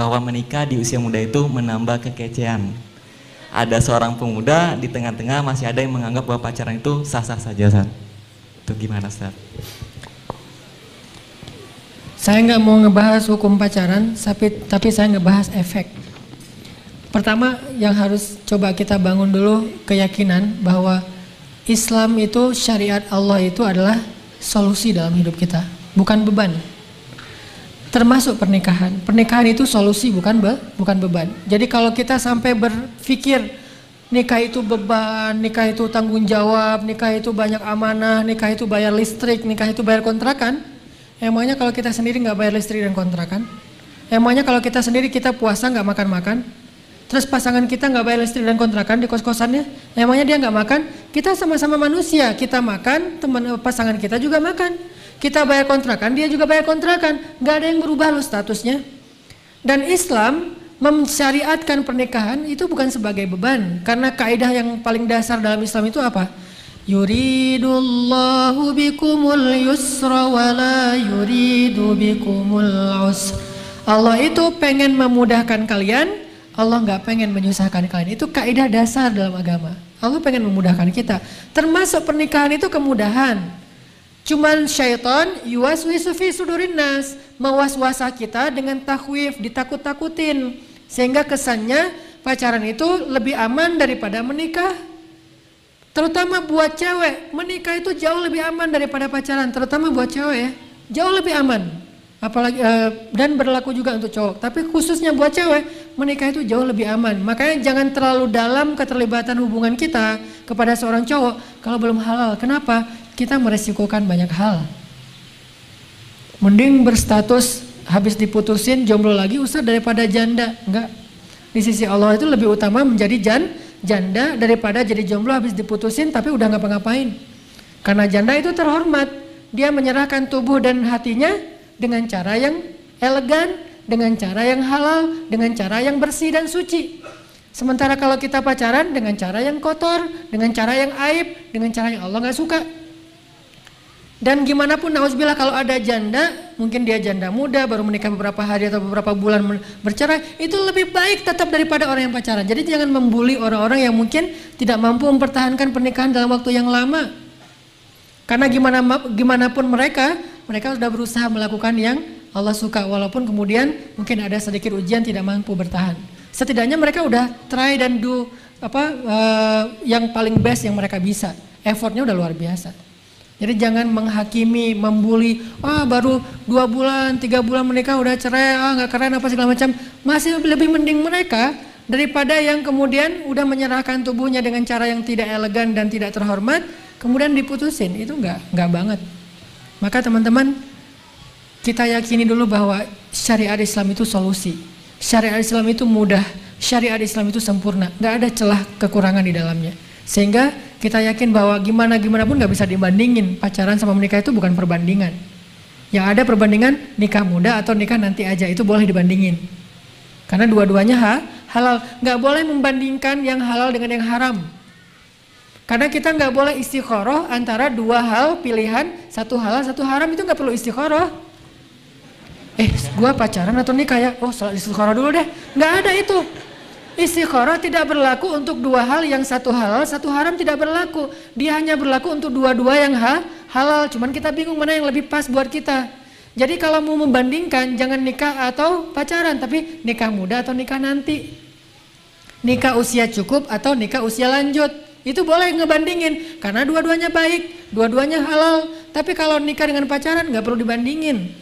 bahwa menikah di usia muda itu menambah kekecehan. Ada seorang pemuda di tengah-tengah masih ada yang menganggap bahwa pacaran itu sah-sah saja, Ustaz. Itu gimana, Ustaz? Saya nggak mau ngebahas hukum pacaran, tapi tapi saya ngebahas efek. Pertama yang harus coba kita bangun dulu keyakinan bahwa Islam itu syariat Allah itu adalah solusi dalam hidup kita, bukan beban. Termasuk pernikahan. Pernikahan itu solusi bukan be, bukan beban. Jadi kalau kita sampai berpikir nikah itu beban, nikah itu tanggung jawab, nikah itu banyak amanah, nikah itu bayar listrik, nikah itu bayar kontrakan, Emangnya kalau kita sendiri nggak bayar listrik dan kontrakan? Emangnya kalau kita sendiri kita puasa nggak makan-makan? Terus pasangan kita nggak bayar listrik dan kontrakan di kos-kosannya? Emangnya dia nggak makan? Kita sama-sama manusia, kita makan, teman eh, pasangan kita juga makan. Kita bayar kontrakan, dia juga bayar kontrakan. Nggak ada yang berubah loh statusnya. Dan Islam mensyariatkan pernikahan itu bukan sebagai beban, karena kaidah yang paling dasar dalam Islam itu apa? Yuridullahu bikumul yusra wa la yuridu bikumul usra. Allah itu pengen memudahkan kalian, Allah nggak pengen menyusahkan kalian. Itu kaidah dasar dalam agama. Allah pengen memudahkan kita. Termasuk pernikahan itu kemudahan. Cuman syaitan yuwaswisu fi sudurin nas, mewas-wasa kita dengan takwif, ditakut-takutin. Sehingga kesannya pacaran itu lebih aman daripada menikah. Terutama buat cewek, menikah itu jauh lebih aman daripada pacaran, terutama buat cewek ya. Jauh lebih aman. Apalagi uh, dan berlaku juga untuk cowok. Tapi khususnya buat cewek, menikah itu jauh lebih aman. Makanya jangan terlalu dalam keterlibatan hubungan kita kepada seorang cowok kalau belum halal. Kenapa? Kita meresikokan banyak hal. Mending berstatus habis diputusin jomblo lagi usah daripada janda. Enggak. Di sisi Allah itu lebih utama menjadi jan janda daripada jadi jomblo habis diputusin tapi udah ngapa-ngapain. Karena janda itu terhormat, dia menyerahkan tubuh dan hatinya dengan cara yang elegan, dengan cara yang halal, dengan cara yang bersih dan suci. Sementara kalau kita pacaran dengan cara yang kotor, dengan cara yang aib, dengan cara yang Allah nggak suka. Dan gimana pun nauzubillah kalau ada janda, mungkin dia janda muda baru menikah beberapa hari atau beberapa bulan bercerai, itu lebih baik tetap daripada orang yang pacaran. Jadi jangan membuli orang-orang yang mungkin tidak mampu mempertahankan pernikahan dalam waktu yang lama. Karena gimana gimana pun mereka, mereka sudah berusaha melakukan yang Allah suka walaupun kemudian mungkin ada sedikit ujian tidak mampu bertahan. Setidaknya mereka udah try dan do apa uh, yang paling best yang mereka bisa. Effortnya udah luar biasa. Jadi jangan menghakimi, membuli, ah baru dua bulan, tiga bulan menikah udah cerai, ah nggak keren apa segala macam. Masih lebih mending mereka daripada yang kemudian udah menyerahkan tubuhnya dengan cara yang tidak elegan dan tidak terhormat, kemudian diputusin. Itu nggak nggak banget. Maka teman-teman kita yakini dulu bahwa syariat Islam itu solusi. Syariat Islam itu mudah, syariat Islam itu sempurna, nggak ada celah kekurangan di dalamnya. Sehingga kita yakin bahwa gimana gimana pun nggak bisa dibandingin pacaran sama menikah itu bukan perbandingan. Yang ada perbandingan nikah muda atau nikah nanti aja itu boleh dibandingin. Karena dua-duanya ha, halal. Nggak boleh membandingkan yang halal dengan yang haram. Karena kita nggak boleh istikharah antara dua hal pilihan satu halal satu haram itu nggak perlu istikharah. Eh, gua pacaran atau nikah ya? Oh, salat istikharah dulu deh. Nggak ada itu. Istikharah tidak berlaku untuk dua hal yang satu halal, satu haram tidak berlaku. Dia hanya berlaku untuk dua-dua yang ha, halal. Cuman kita bingung mana yang lebih pas buat kita. Jadi kalau mau membandingkan jangan nikah atau pacaran, tapi nikah muda atau nikah nanti. Nikah usia cukup atau nikah usia lanjut. Itu boleh ngebandingin karena dua-duanya baik, dua-duanya halal. Tapi kalau nikah dengan pacaran nggak perlu dibandingin.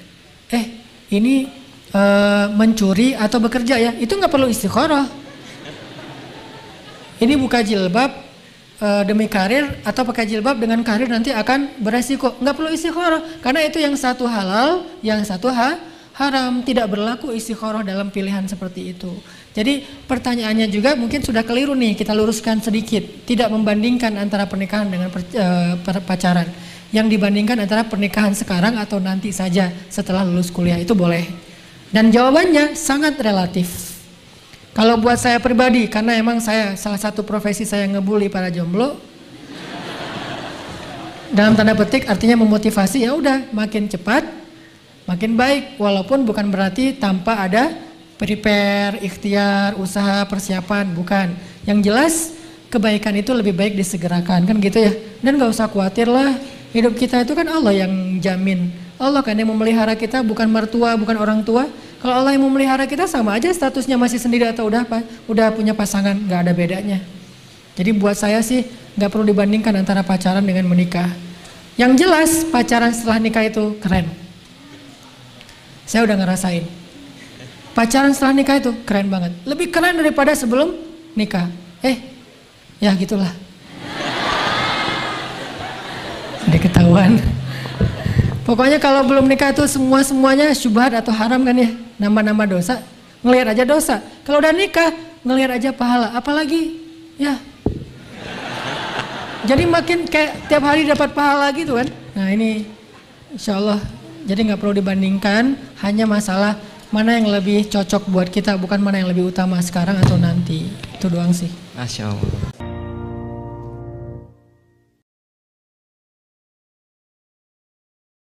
Eh, ini uh, mencuri atau bekerja ya, itu nggak perlu istikharah ini buka jilbab uh, demi karir atau pakai jilbab dengan karir nanti akan beresiko. Nggak perlu istikharah karena itu yang satu halal, yang satu ha, haram. Tidak berlaku istikharah dalam pilihan seperti itu. Jadi pertanyaannya juga mungkin sudah keliru nih, kita luruskan sedikit. Tidak membandingkan antara pernikahan dengan per, uh, pacaran. Yang dibandingkan antara pernikahan sekarang atau nanti saja setelah lulus kuliah itu boleh. Dan jawabannya sangat relatif. Kalau buat saya pribadi, karena emang saya salah satu profesi saya ngebully para jomblo. Dalam tanda petik artinya memotivasi ya udah makin cepat, makin baik. Walaupun bukan berarti tanpa ada prepare, ikhtiar, usaha, persiapan, bukan. Yang jelas kebaikan itu lebih baik disegerakan kan gitu ya. Dan nggak usah khawatir lah. Hidup kita itu kan Allah yang jamin. Allah kan yang memelihara kita bukan mertua, bukan orang tua. Kalau Allah yang memelihara kita sama aja statusnya masih sendiri atau udah apa? Udah punya pasangan, nggak ada bedanya. Jadi buat saya sih nggak perlu dibandingkan antara pacaran dengan menikah. Yang jelas pacaran setelah nikah itu keren. Saya udah ngerasain. Pacaran setelah nikah itu keren banget. Lebih keren daripada sebelum nikah. Eh, ya gitulah. Ada ketahuan. Pokoknya kalau belum nikah itu semua semuanya syubhat atau haram kan ya. Nama-nama dosa, ngelihat aja dosa. Kalau udah nikah, ngelihat aja pahala. Apalagi ya. Jadi makin kayak tiap hari dapat pahala gitu kan. Nah ini insya Allah jadi nggak perlu dibandingkan, hanya masalah mana yang lebih cocok buat kita, bukan mana yang lebih utama sekarang atau nanti. Itu doang sih. Masya Allah.